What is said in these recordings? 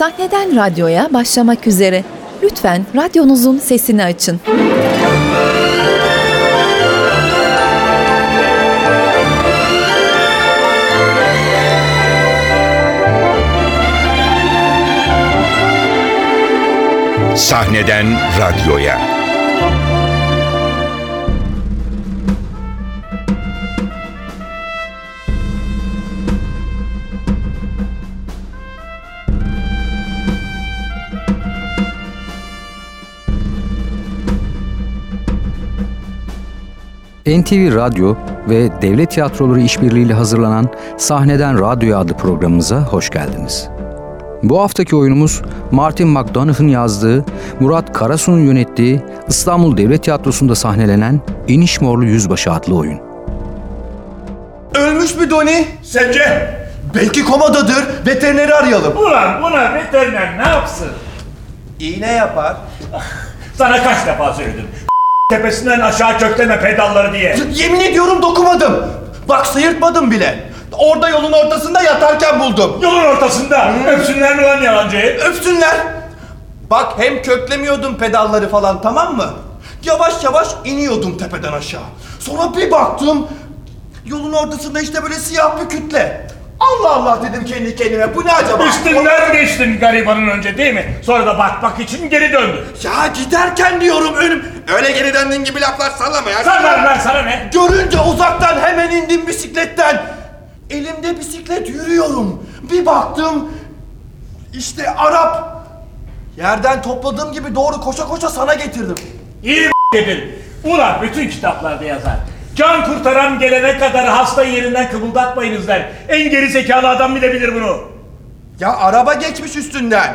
Sahneden radyoya başlamak üzere. Lütfen radyonuzun sesini açın. Sahneden radyoya. NTV Radyo ve Devlet Tiyatroları işbirliğiyle hazırlanan Sahneden Radyoya adlı programımıza hoş geldiniz. Bu haftaki oyunumuz Martin McDonough'ın yazdığı, Murat Karasu'nun yönettiği İstanbul Devlet Tiyatrosu'nda sahnelenen İniş Morlu Yüzbaşı adlı oyun. Ölmüş mü Doni? Sence? Belki komadadır. Veterineri arayalım. Ulan buna veteriner ne yapsın? İğne yapar. Sana kaç defa söyledim. Tepesinden aşağı kökleme pedalları diye. Yemin ediyorum dokumadım. Bak sıyırtmadım bile. Orada yolun ortasında yatarken buldum. Yolun ortasında. Öpsünler mi lan yalancıyı? Öpsünler. Bak hem köklemiyordum pedalları falan tamam mı? Yavaş yavaş iniyordum tepeden aşağı. Sonra bir baktım yolun ortasında işte böyle siyah bir kütle. Allah Allah dedim kendi kendime bu ne acaba? Üstünden geçtin garibanın önce değil mi? Sonra da bakmak için geri döndün. Ya giderken diyorum önüm. Öyle geri döndüğün gibi laflar sallama ya. Ver lan sana ne? Görünce uzaktan hemen indim bisikletten. Elimde bisiklet yürüyorum. Bir baktım işte Arap. Yerden topladığım gibi doğru koşa koşa sana getirdim. İyi dedin. Ulan bütün kitaplarda yazar. Can kurtaran gelene kadar hasta yerinden kımıldatmayınız der. En geri zekalı adam bile bilir bunu. Ya araba geçmiş üstünden.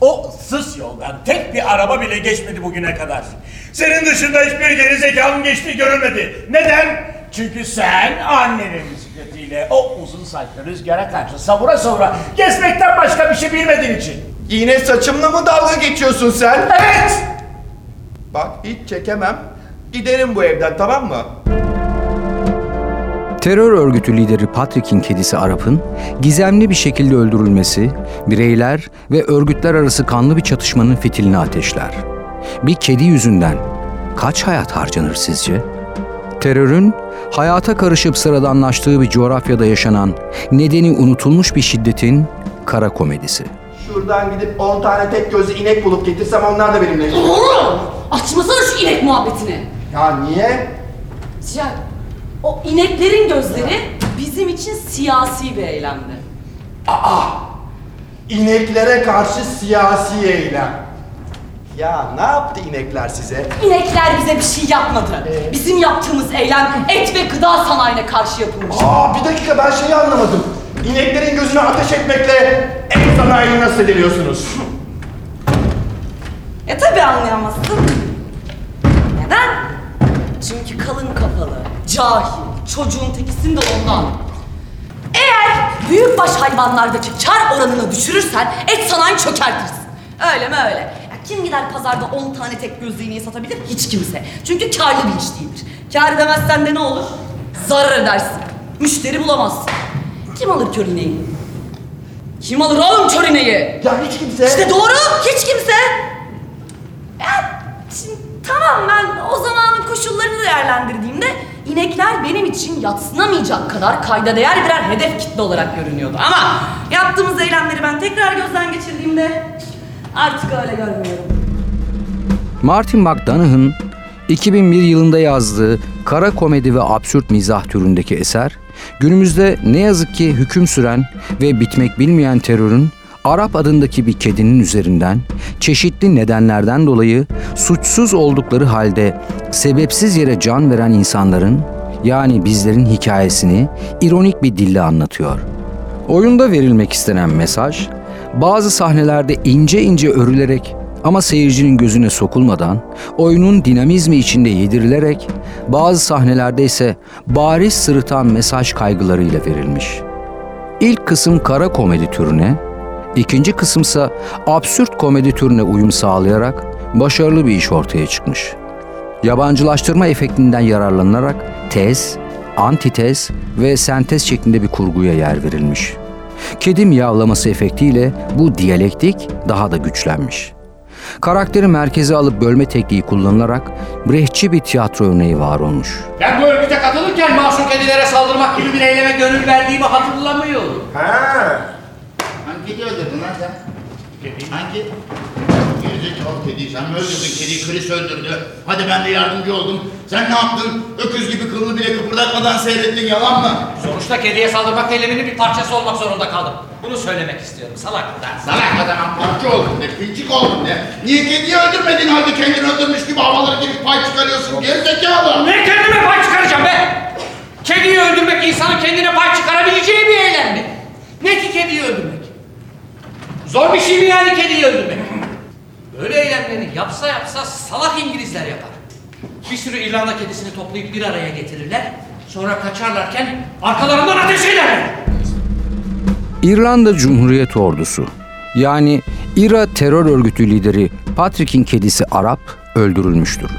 O sız yoldan tek bir araba bile geçmedi bugüne kadar. Senin dışında hiçbir geri zekalının geçtiği görülmedi. Neden? Çünkü sen annenin bisikletiyle o uzun saçlı rüzgara karşı savura savura gezmekten başka bir şey bilmediğin için. Yine saçımla mı dalga geçiyorsun sen? Evet! Bak hiç çekemem. Giderim bu evden tamam mı? Terör örgütü lideri Patrick'in kedisi Arap'ın gizemli bir şekilde öldürülmesi, bireyler ve örgütler arası kanlı bir çatışmanın fitilini ateşler. Bir kedi yüzünden kaç hayat harcanır sizce? Terörün hayata karışıp sıradanlaştığı bir coğrafyada yaşanan, nedeni unutulmuş bir şiddetin kara komedisi. Şuradan gidip 10 tane tek gözlü inek bulup getirsem onlar da benimle. Oğlum! Açmasana şu inek muhabbetini. Ya niye? Ya o ineklerin gözleri bizim için siyasi bir eylemdi. İneklere karşı siyasi eylem. Ya ne yaptı inekler size? İnekler bize bir şey yapmadı. Bizim yaptığımız eylem et ve gıda sanayine karşı yapılmış. Aa bir dakika ben şeyi anlamadım. İneklerin gözüne ateş etmekle en sanayini nasıl ediliyorsunuz? E tabi anlayamazsın. Neden? Çünkü kalın kafalı, cahil, çocuğun tekisin de ondan. Eğer büyükbaş hayvanlardaki kar oranını düşürürsen et sanayini çökertirsin. Öyle mi öyle? Ya kim gider pazarda 10 tane tek gözlü ineği satabilir? Hiç kimse. Çünkü karlı bir iş değildir. Kar edemezsen de ne olur? Zarar edersin. Müşteri bulamazsın. Kim alır kör ineği? Kim alır oğlum kör ineği? Ya hiç kimse... İşte doğru, hiç kimse. Ya, şimdi, tamam ben o zamanın koşullarını değerlendirdiğimde inekler benim için yatsınamayacak kadar kayda değer birer hedef kitle olarak görünüyordu. Ama yaptığımız eylemleri ben tekrar gözden geçirdiğimde artık öyle görmüyorum. Martin McDonagh'ın 2001 yılında yazdığı kara komedi ve absürt mizah türündeki eser, günümüzde ne yazık ki hüküm süren ve bitmek bilmeyen terörün Arap adındaki bir kedinin üzerinden çeşitli nedenlerden dolayı suçsuz oldukları halde sebepsiz yere can veren insanların yani bizlerin hikayesini ironik bir dille anlatıyor. Oyunda verilmek istenen mesaj bazı sahnelerde ince ince örülerek ama seyircinin gözüne sokulmadan, oyunun dinamizmi içinde yedirilerek, bazı sahnelerde ise bariz sırıtan mesaj kaygılarıyla verilmiş. İlk kısım kara komedi türüne, ikinci kısımsa absürt komedi türüne uyum sağlayarak başarılı bir iş ortaya çıkmış. Yabancılaştırma efektinden yararlanarak tez, antitez ve sentez şeklinde bir kurguya yer verilmiş. Kedi miyavlaması efektiyle bu diyalektik daha da güçlenmiş. Karakteri merkeze alıp bölme tekniği kullanılarak brehçi bir tiyatro örneği var olmuş. Ben bu örgüte katılırken masum kedilere saldırmak gibi bir eyleme gönül verdiğimi hatırlamıyorum. Ha. Kedi öldürdün lan sen? Hangi? Gerizekalı kediyi sen mi öldürdün? Kediyi Chris öldürdü. Hadi ben de yardımcı oldum. Sen ne yaptın? Öküz gibi kılını bile kıpırdatmadan seyrettin yalan mı? Sonuçta kediye saldırmak eyleminin bir parçası olmak zorunda kaldım. Bunu söylemek istiyorum salaklar. Salak adamım parça oldun de, pincik oldun de. Niye kediyi öldürmedin halde kendini öldürmüş gibi havalara girip pay çıkarıyorsun gerizekalı? Ne kendime pay çıkaracağım be? Kediyi öldürmek insanın kendine pay çıkarabileceği bir eylem mi? Ne ki kediyi öldürmek? Zor bir şey mi yani kediyi öldürmek? Böyle eylemleri yapsa yapsa salak İngilizler yapar. Bir sürü İrlanda kedisini toplayıp bir araya getirirler. Sonra kaçarlarken arkalarından ateş ederler. İrlanda Cumhuriyet Ordusu yani İRA terör örgütü lideri Patrick'in kedisi Arap öldürülmüştür.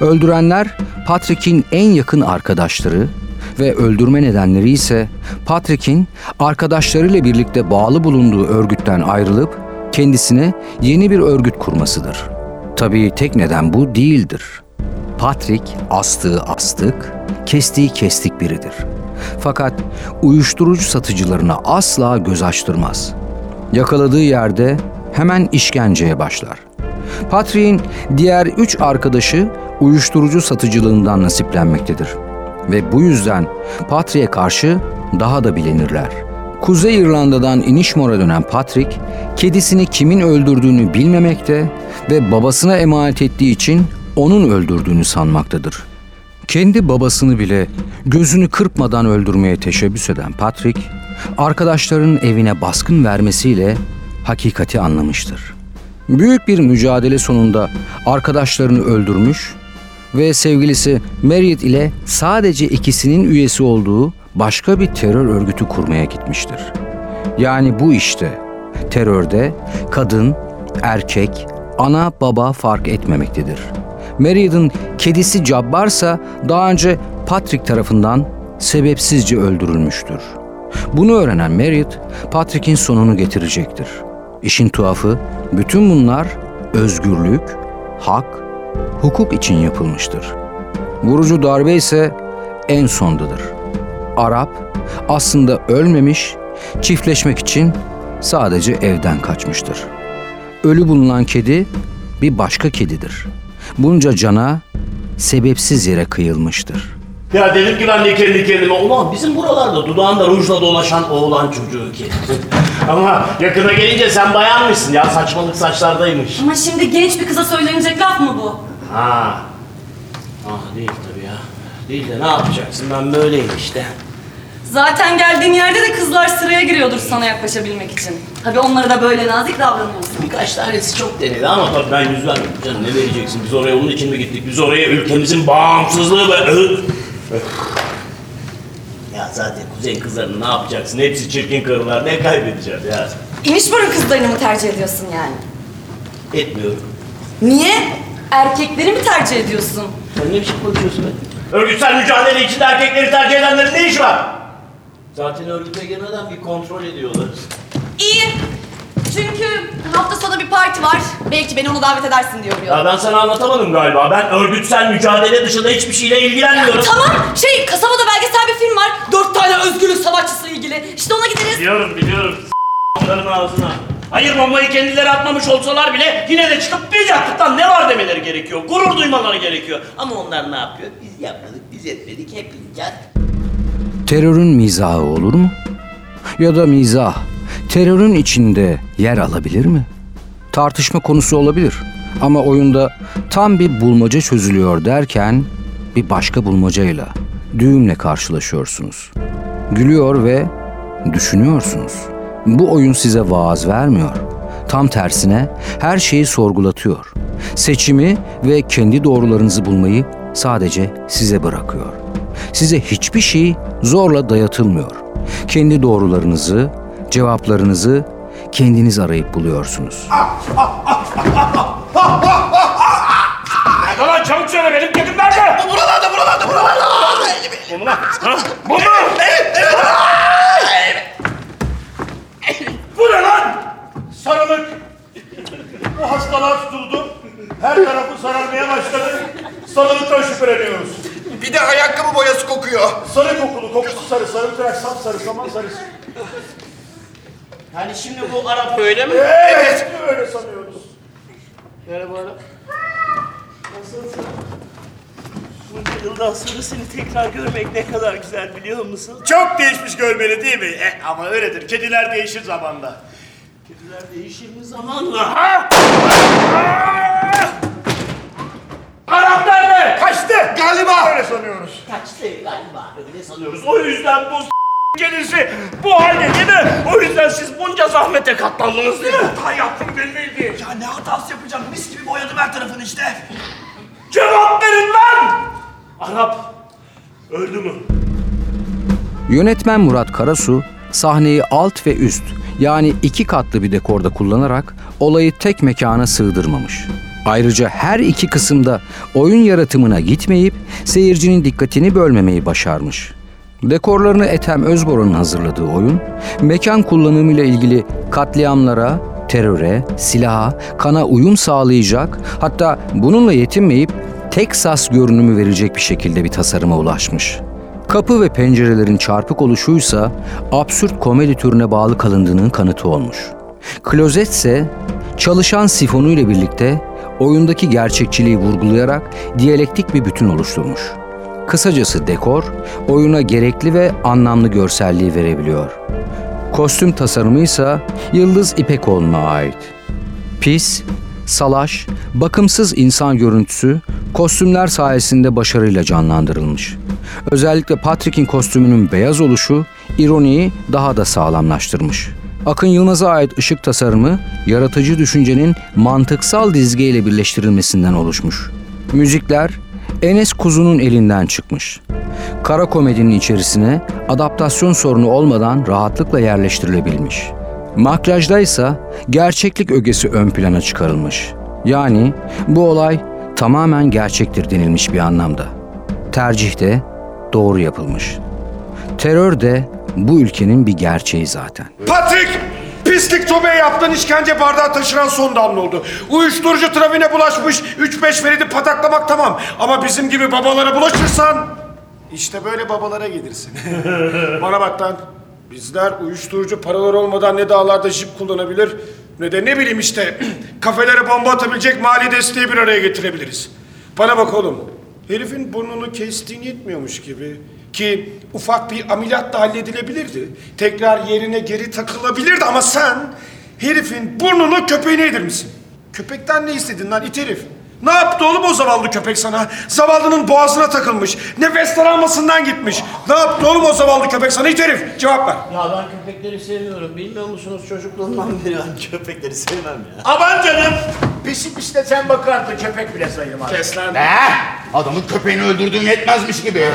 Öldürenler Patrick'in en yakın arkadaşları ve öldürme nedenleri ise Patrick'in arkadaşlarıyla birlikte bağlı bulunduğu örgütten ayrılıp kendisine yeni bir örgüt kurmasıdır. Tabii tek neden bu değildir. Patrick astığı astık, kestiği kestik biridir. Fakat uyuşturucu satıcılarına asla göz açtırmaz. Yakaladığı yerde hemen işkenceye başlar. Patrick'in diğer üç arkadaşı uyuşturucu satıcılığından nasiplenmektedir. Ve bu yüzden Patrick'e karşı daha da bilinirler. Kuzey İrlanda'dan Inishmore'a dönen Patrick, kedisini kimin öldürdüğünü bilmemekte ve babasına emanet ettiği için onun öldürdüğünü sanmaktadır. Kendi babasını bile gözünü kırpmadan öldürmeye teşebbüs eden Patrick, arkadaşlarının evine baskın vermesiyle hakikati anlamıştır. Büyük bir mücadele sonunda arkadaşlarını öldürmüş ve sevgilisi Marriott ile sadece ikisinin üyesi olduğu başka bir terör örgütü kurmaya gitmiştir. Yani bu işte terörde kadın, erkek, ana baba fark etmemektedir. Marriott'ın kedisi Cabbarsa daha önce Patrick tarafından sebepsizce öldürülmüştür. Bunu öğrenen Marriott, Patrick'in sonunu getirecektir. İşin tuhafı, bütün bunlar özgürlük, hak, hukuk için yapılmıştır. Vurucu darbe ise en sondadır. Arap aslında ölmemiş, çiftleşmek için sadece evden kaçmıştır. Ölü bulunan kedi bir başka kedidir. Bunca cana sebepsiz yere kıyılmıştır. Ya dedim ki ben de kendi kendime ulan bizim buralarda dudağında rujla dolaşan oğlan çocuğu ki. Ama yakına gelince sen bayanmışsın ya saçmalık saçlardaymış. Ama şimdi genç bir kıza söylenecek laf mı bu? Ha. Ah değil tabii ya. Değil de ne yapacaksın ben böyleyim işte. Zaten geldiğin yerde de kızlar sıraya giriyordur sana yaklaşabilmek için. Tabii onlara da böyle nazik davranıyorsun. Birkaç tanesi çok denedi ama tabii ben yüz vermedim canım ne vereceksin biz oraya onun için mi gittik biz oraya ülkemizin bağımsızlığı ve... zaten kuzey kızlarını ne yapacaksın hepsi çirkin karılar ne kaybedeceğiz ya. İnişburun kızlarını mı tercih ediyorsun yani? Etmiyorum. Niye? Erkekleri mi tercih ediyorsun? Sen ne biçim konuşuyorsun be? Örgütsel mücadele içinde erkekleri tercih edenlerin ne işi var? Zaten örgüte girmeden bir kontrol ediyorlar. İyi. Çünkü hafta sonu bir parti var. Belki beni ona davet edersin diyor Ya ben sana anlatamadım galiba. Ben örgütsel mücadele dışında hiçbir şeyle ilgilenmiyorum. Tamam. Şey kasabada belgesel bir film var. Dört tane özgürlük savaşçısı ilgili. İşte ona gideriz. Biliyorum biliyorum. S***ların ağzına. Hayır bombayı kendileri atmamış olsalar bile yine de çıkıp biz yaptık lan ne var demeleri gerekiyor. Gurur duymaları gerekiyor. Ama onlar ne yapıyor? Biz yapmadık, biz etmedik, hep icat. Terörün mizahı olur mu? Ya da mizah terörün içinde yer alabilir mi? Tartışma konusu olabilir. Ama oyunda tam bir bulmaca çözülüyor derken bir başka bulmacayla, düğümle karşılaşıyorsunuz. Gülüyor ve düşünüyorsunuz. Bu oyun size vaaz vermiyor. Tam tersine her şeyi sorgulatıyor. Seçimi ve kendi doğrularınızı bulmayı sadece size bırakıyor. Size hiçbir şey zorla dayatılmıyor. Kendi doğrularınızı, cevaplarınızı kendiniz arayıp buluyorsunuz. Lan çabuk söyle benim kedim nerede? Bu buralarda buralarda buralarda. Elim elim. Bu mu lan? Ha? Bu mu? Evet evet. Bu ne lan? Sarılık. Bu hastalığa tutuldum. Her tarafı sararmaya başladı. Sarılıktan şüpheleniyoruz. Bir de ayakkabı boyası kokuyor. Sarı kokulu, kokusu sarı, sarı tıraş, sap sarı, saman sarısı. Yani şimdi bu Arap öyle mi? Evet, öyle sanıyoruz. Merhaba Arap. Nasılsın? Bunca yıldan sonra seni tekrar görmek ne kadar güzel biliyor musun? Çok değişmiş görmeli değil mi? Eh, ama öyledir. Kediler değişir zamanla. Kediler değişir mi zamanla? Ha? Arap nerede? Kaçtı. Galiba. Öyle sanıyoruz. Kaçtı galiba. Öyle sanıyoruz. O yüzden bu kedisi bu halde değil mi? O yüzden siz bunca zahmete katlandınız değil mi? Hata yaptım belliydi. Ya ne hatası yapacağım? Mis gibi boyadım her tarafını işte. Cevap verin lan! Arap öldü mü? Yönetmen Murat Karasu sahneyi alt ve üst yani iki katlı bir dekorda kullanarak olayı tek mekana sığdırmamış. Ayrıca her iki kısımda oyun yaratımına gitmeyip seyircinin dikkatini bölmemeyi başarmış. Dekorlarını Ethem Özboran'ın hazırladığı oyun, mekan kullanımıyla ilgili katliamlara, teröre, silaha, kana uyum sağlayacak, hatta bununla yetinmeyip Teksas görünümü verecek bir şekilde bir tasarıma ulaşmış. Kapı ve pencerelerin çarpık oluşuysa absürt komedi türüne bağlı kalındığının kanıtı olmuş. Klozet ise çalışan sifonuyla birlikte oyundaki gerçekçiliği vurgulayarak diyalektik bir bütün oluşturmuş. Kısacası dekor, oyuna gerekli ve anlamlı görselliği verebiliyor. Kostüm tasarımı ise Yıldız İpekoğlu'na ait. Pis, salaş, bakımsız insan görüntüsü kostümler sayesinde başarıyla canlandırılmış. Özellikle Patrick'in kostümünün beyaz oluşu ironiyi daha da sağlamlaştırmış. Akın Yılmaz'a ait ışık tasarımı yaratıcı düşüncenin mantıksal dizgeyle birleştirilmesinden oluşmuş. Müzikler Enes Kuzu'nun elinden çıkmış. Kara komedinin içerisine adaptasyon sorunu olmadan rahatlıkla yerleştirilebilmiş. Makyajda ise gerçeklik ögesi ön plana çıkarılmış. Yani bu olay tamamen gerçektir denilmiş bir anlamda. Tercih de doğru yapılmış. Terör de bu ülkenin bir gerçeği zaten. Patrick! Pislik Tobe yaptığın işkence bardağı taşıran son damla oldu. Uyuşturucu trafiğine bulaşmış 3-5 feridi pataklamak tamam. Ama bizim gibi babalara bulaşırsan... işte böyle babalara gelirsin. Bana bak lan. Bizler uyuşturucu paralar olmadan ne dağlarda jip kullanabilir ne de ne bileyim işte kafelere bomba atabilecek mali desteği bir araya getirebiliriz. Bana bak oğlum. Herifin burnunu kestiğin yetmiyormuş gibi. Ki ufak bir ameliyatla halledilebilirdi. Tekrar yerine geri takılabilirdi ama sen herifin burnunu köpeğine yedirmişsin. Köpekten ne istedin lan it herif? Ne yaptı oğlum o zavallı köpek sana? Zavallının boğazına takılmış. Nefes daralmasından gitmiş. Ne yaptı oğlum o zavallı köpek sana it herif? Cevap ver. Ya ben köpekleri seviyorum. Bilmiyor musunuz çocukluğumdan beri ben köpekleri sevmem ya. Aman canım! Pisi pis de sen bakardın köpek bile sayılmaz. Kes lan. Ne? Adamın köpeğini öldürdüğün yetmezmiş gibi.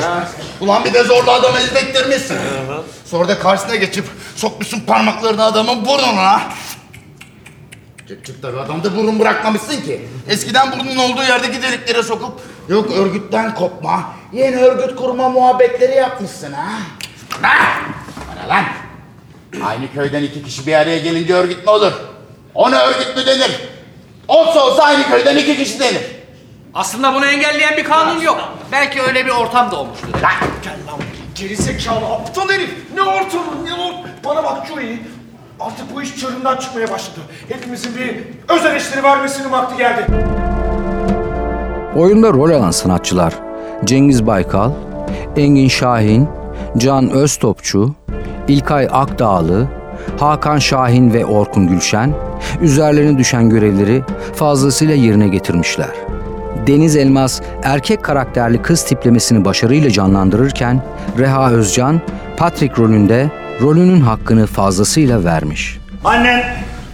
Ulan bir de zorla adamı izlettirmişsin. Sonra da karşısına geçip sokmuşsun parmaklarını adamın burnuna. Çık çık tabii adamda burun bırakmamışsın ki. Eskiden burnun olduğu yerdeki deliklere sokup yok örgütten kopma, yeni örgüt kurma muhabbetleri yapmışsın ha. Ha? Bana lan. Aynı köyden iki kişi bir araya gelince örgüt mü olur? Ona örgüt mü denir? Olsa olsa aynı köyden iki kişi denir. Aslında bunu engelleyen bir kanun yok. Belki öyle bir ortam da olmuştur. Lan gel lan. Gerizekalı aptal herif. Ne ortamı ne or... Bana bak Joey. Artık bu iş çığırından çıkmaya başladı. Hepimizin bir öz eleştiri vermesinin vakti geldi. Oyunda rol alan sanatçılar Cengiz Baykal, Engin Şahin, Can Öztopçu, İlkay Akdağlı, Hakan Şahin ve Orkun Gülşen üzerlerine düşen görevleri fazlasıyla yerine getirmişler. Deniz Elmas erkek karakterli kız tiplemesini başarıyla canlandırırken Reha Özcan Patrick rolünde rolünün hakkını fazlasıyla vermiş. Annen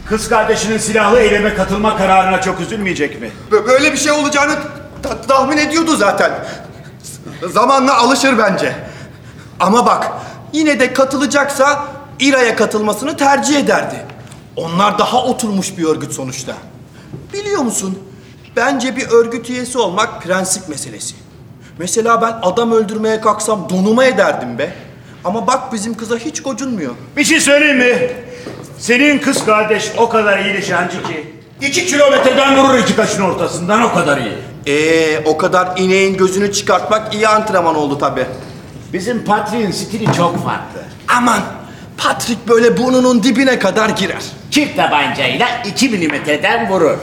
kız kardeşinin silahlı eyleme katılma kararına çok üzülmeyecek mi? Bö- Böyle bir şey olacağını ta- tahmin ediyordu zaten. Z- Zamanla alışır bence. Ama bak yine de katılacaksa İRA'ya katılmasını tercih ederdi. Onlar daha oturmuş bir örgüt sonuçta. Biliyor musun? Bence bir örgüt üyesi olmak prensip meselesi. Mesela ben adam öldürmeye kalksam donuma ederdim be. Ama bak bizim kıza hiç gocunmuyor. Bir şey söyleyeyim mi? Senin kız kardeş o kadar iyi nişancı ki. iki kilometreden vurur iki kaşın ortasından o kadar iyi. Ee, o kadar ineğin gözünü çıkartmak iyi antrenman oldu tabi. Bizim Patrick'in stili çok farklı. Aman Patrick böyle burnunun dibine kadar girer. Çift tabancayla 2 milimetreden vurur.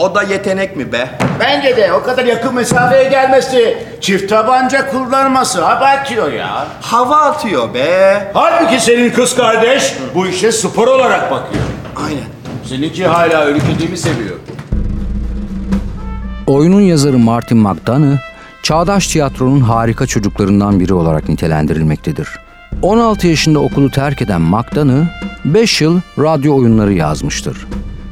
O da yetenek mi be? Bence de o kadar yakın mesafeye gelmesi, çift tabanca kullanması abartıyor ya. Hava atıyor be. Halbuki senin kız kardeş bu işe spor olarak bakıyor. Aynen. Seninki hala kediğimi seviyor. Oyunun yazarı Martin McDonough, çağdaş tiyatronun harika çocuklarından biri olarak nitelendirilmektedir. 16 yaşında okulu terk eden McDonough, 5 yıl radyo oyunları yazmıştır.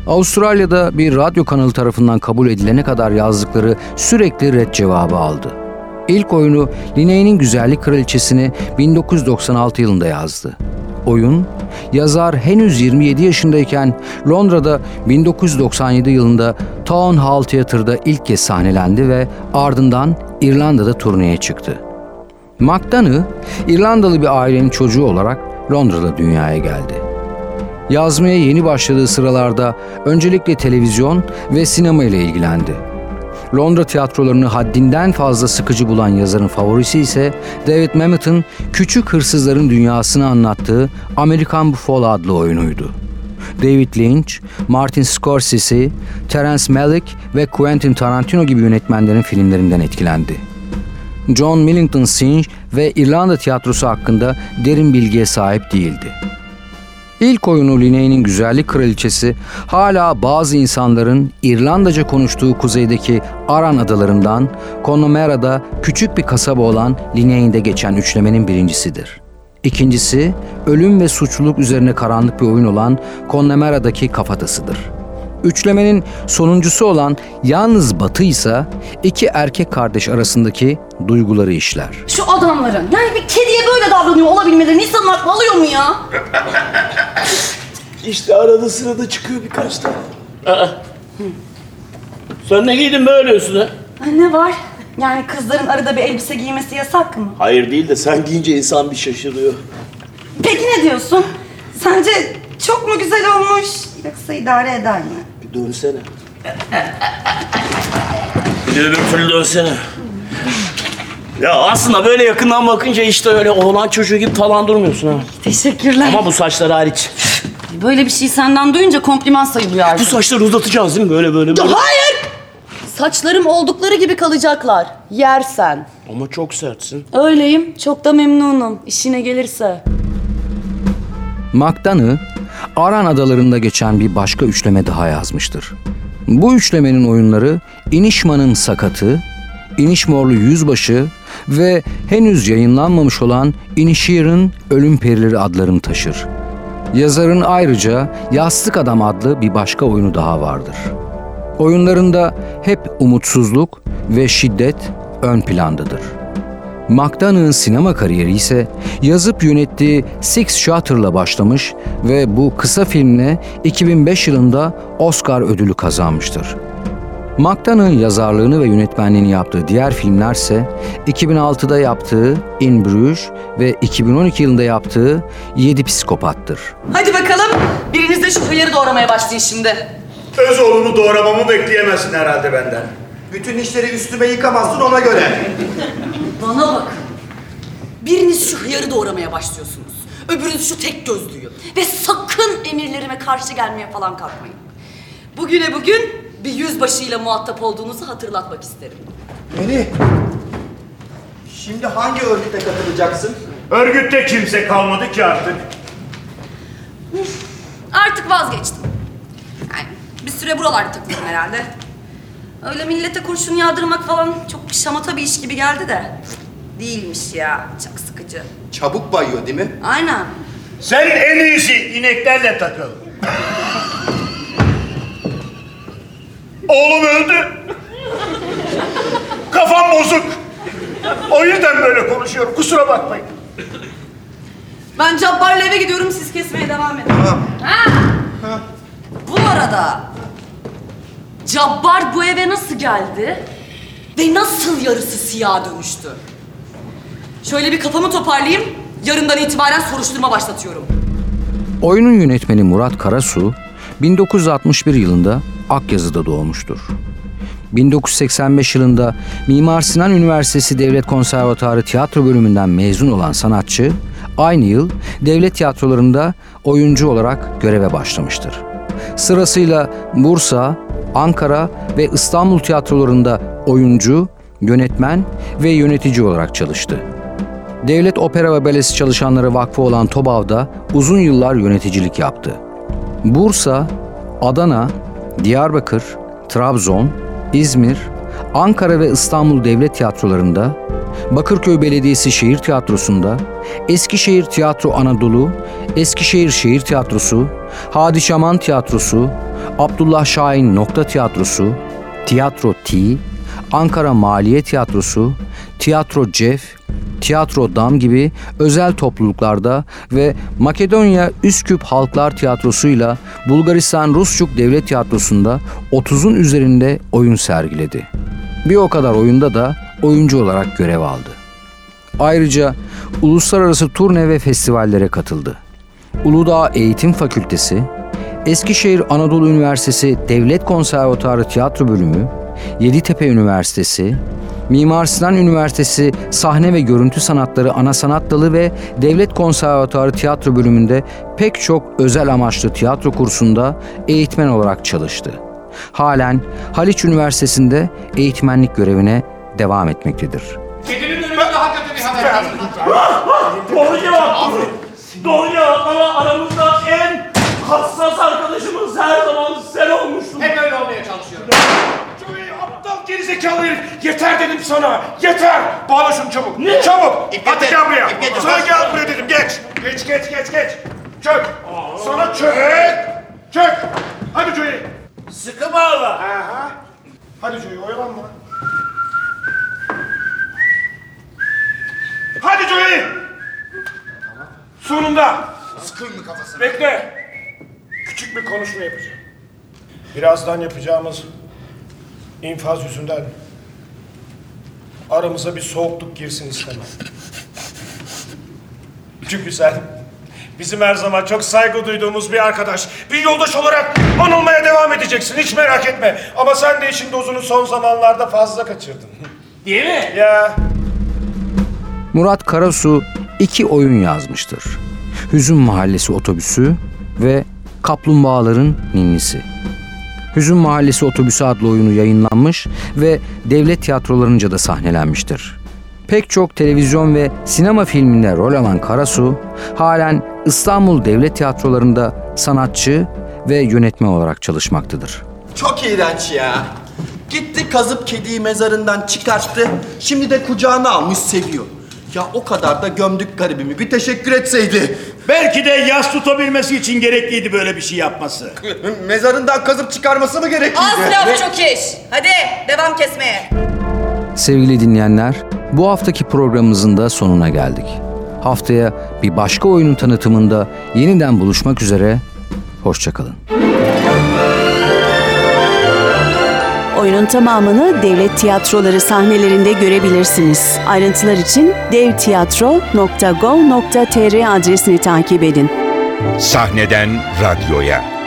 Avustralya'da bir radyo kanalı tarafından kabul edilene kadar yazdıkları sürekli red cevabı aldı. İlk oyunu Linnaeus'nin Güzellik Kraliçesini 1996 yılında yazdı. Oyun, yazar henüz 27 yaşındayken Londra'da 1997 yılında Town Hall Theatre'da ilk kez sahnelendi ve ardından İrlanda'da turneye çıktı. McDonough, İrlandalı bir ailenin çocuğu olarak Londra'da dünyaya geldi. Yazmaya yeni başladığı sıralarda öncelikle televizyon ve sinema ile ilgilendi. Londra tiyatrolarını haddinden fazla sıkıcı bulan yazarın favorisi ise David Mamet'ın Küçük Hırsızların Dünyasını anlattığı Amerikan Buffalo adlı oyunuydu. David Lynch, Martin Scorsese, Terence Malick ve Quentin Tarantino gibi yönetmenlerin filmlerinden etkilendi. John Millington Synge ve İrlanda tiyatrosu hakkında derin bilgiye sahip değildi. İlk oyunu Linnaeus'nin Güzellik Kraliçesi hala bazı insanların İrlandaca konuştuğu kuzeydeki Aran adalarından Connemera'da küçük bir kasaba olan Linnaeus'de geçen üçlemenin birincisidir. İkincisi ölüm ve suçluluk üzerine karanlık bir oyun olan Connemera'daki kafatasıdır. Üçlemenin sonuncusu olan Yalnız Batı ise iki erkek kardeş arasındaki duyguları işler. Şu adamların yani bir kediye böyle davranıyor olabilmeleri insanın aklı alıyor mu ya? İşte arada sırada çıkıyor birkaç tane. Aa. Sen ne giydin böyle üstüne? Ay, Ne var? Yani kızların arada bir elbise giymesi yasak mı? Hayır değil de sen giyince insan bir şaşırıyor. Peki ne diyorsun? Sence çok mu güzel olmuş yoksa idare eder mi? Bir dönsene. Bir de öbür türlü dönsene. Ya aslında böyle yakından bakınca işte öyle oğlan çocuğu gibi falan durmuyorsun ha. Teşekkürler. Ama bu saçlar hariç. Böyle bir şey senden duyunca kompliman sayılıyor Bu artık. saçları uzatacağız değil mi? Böyle böyle böyle. Hayır! Saçlarım oldukları gibi kalacaklar. Yersen. Ama çok sertsin. Öyleyim. Çok da memnunum. İşine gelirse. McDonough, Aran adalarında geçen bir başka üçleme daha yazmıştır. Bu üçlemenin oyunları İnişman'ın Sakatı, İnişmorlu Yüzbaşı ve henüz yayınlanmamış olan İnişir'in Ölüm Perileri adlarını taşır. Yazarın ayrıca Yastık Adam adlı bir başka oyunu daha vardır. Oyunlarında hep umutsuzluk ve şiddet ön plandadır. McDonough'ın sinema kariyeri ise yazıp yönettiği Six Shooter'la başlamış ve bu kısa filmle 2005 yılında Oscar ödülü kazanmıştır. McDonough'ın yazarlığını ve yönetmenliğini yaptığı diğer filmler ise 2006'da yaptığı In Bruges ve 2012 yılında yaptığı Yedi Psikopat'tır. Hadi bakalım. Biriniz de şu hıyarı doğramaya başlayın şimdi. Öz oğlunu doğramamı bekleyemezsin herhalde benden. Bütün işleri üstüme yıkamazsın ona göre. Bana bakın. Biriniz şu hıyarı doğramaya başlıyorsunuz. Öbürünüz şu tek gözlüyü. Ve sakın emirlerime karşı gelmeye falan kalkmayın. Bugüne bugün bir yüzbaşıyla muhatap olduğunuzu hatırlatmak isterim. Melih. Şimdi hangi örgüte katılacaksın? Örgütte kimse kalmadı ki artık. Artık vazgeçtim. Yani bir süre buralarda takıldım herhalde. Öyle millete kurşun yağdırmak falan çok şamata bir iş gibi geldi de. Değilmiş ya. Çok sıkıcı. Çabuk bayıyor değil mi? Aynen. Sen en iyisi ineklerle takıl. Oğlum öldü. Kafam bozuk. O yüzden böyle konuşuyorum. Kusura bakmayın. Ben Cabbar'la eve gidiyorum siz kesmeye devam edin. Tamam. Ha! Bu arada Cabbar bu eve nasıl geldi ve nasıl yarısı siyah dönüştü? Şöyle bir kafamı toparlayayım. Yarından itibaren soruşturma başlatıyorum. Oyunun yönetmeni Murat Karasu 1961 yılında Akyazı'da doğmuştur. 1985 yılında Mimar Sinan Üniversitesi Devlet Konservatuarı Tiyatro bölümünden mezun olan sanatçı, aynı yıl devlet tiyatrolarında oyuncu olarak göreve başlamıştır. Sırasıyla Bursa, Ankara ve İstanbul tiyatrolarında oyuncu, yönetmen ve yönetici olarak çalıştı. Devlet Opera ve Balesi Çalışanları Vakfı olan TOBAV'da uzun yıllar yöneticilik yaptı. Bursa, Adana, Diyarbakır, Trabzon, İzmir, Ankara ve İstanbul Devlet Tiyatrolarında, Bakırköy Belediyesi Şehir Tiyatrosu'nda, Eskişehir Tiyatro Anadolu, Eskişehir Şehir Tiyatrosu, Hadi Şaman Tiyatrosu, Abdullah Şahin Nokta Tiyatrosu, Tiyatro T, Ankara Maliye Tiyatrosu, Tiyatro Cef, Tiyatro Dam gibi özel topluluklarda ve Makedonya Üsküp Halklar Tiyatrosu'yla Bulgaristan Rusçuk Devlet Tiyatrosu'nda 30'un üzerinde oyun sergiledi. Bir o kadar oyunda da oyuncu olarak görev aldı. Ayrıca uluslararası turne ve festivallere katıldı. Uludağ Eğitim Fakültesi, Eskişehir Anadolu Üniversitesi Devlet Konservatuarı Tiyatro Bölümü, Yeditepe Üniversitesi, Mimar Sinan Üniversitesi Sahne ve Görüntü Sanatları Ana Sanat Dalı ve Devlet Konservatuarı Tiyatro Bölümünde pek çok özel amaçlı tiyatro kursunda eğitmen olarak çalıştı. Halen Haliç Üniversitesi'nde eğitmenlik görevine devam etmektedir. Kedinin kötü bir haber. Doğru cevap. Doğru cevap ama aramızda en hassas arkadaşımız her zaman sen olmuştun. Hep öyle olmaya çalışıyorum. Aptal gerizekalı herif. Yeter dedim sana. Yeter. Bağla şunu çabuk. Ne? Çabuk. İp Hadi gel buraya. Sana gel buraya dedim. Geç. Geç geç geç geç. Çök. Sana çök. Çök. Hadi Joey. Sıkı bağla. Aha. Hadi Joey oyalanma. Hadi Joey. Sonunda. Sıkın mı kafasına? Bekle. Küçük bir konuşma yapacağım. Birazdan yapacağımız infaz yüzünden aramıza bir soğukluk girsin istemem. Çünkü sen bizim her zaman çok saygı duyduğumuz bir arkadaş, bir yoldaş olarak anılmaya devam edeceksin. Hiç merak etme. Ama sen de işin dozunu son zamanlarda fazla kaçırdın. Değil mi? Ya Murat Karasu iki oyun yazmıştır. Hüzün Mahallesi Otobüsü ve Kaplumbağaların Ninnisi. Hüzün Mahallesi Otobüsü adlı oyunu yayınlanmış ve devlet tiyatrolarınca da sahnelenmiştir. Pek çok televizyon ve sinema filminde rol alan Karasu, halen İstanbul Devlet Tiyatrolarında sanatçı ve yönetmen olarak çalışmaktadır. Çok iğrenç ya. Gitti kazıp kediyi mezarından çıkarttı. Şimdi de kucağına almış seviyor. Ya o kadar da gömdük garibimi. Bir teşekkür etseydi. Belki de yas tutabilmesi için gerekliydi böyle bir şey yapması. Mezarından kazıp çıkarması mı gerekliydi? Az laf çok iş. Hadi devam kesmeye. Sevgili dinleyenler, bu haftaki programımızın da sonuna geldik. Haftaya bir başka oyunun tanıtımında yeniden buluşmak üzere, hoşçakalın. Oyunun tamamını devlet tiyatroları sahnelerinde görebilirsiniz. Ayrıntılar için devtiyatro.gov.tr adresini takip edin. Sahneden radyoya.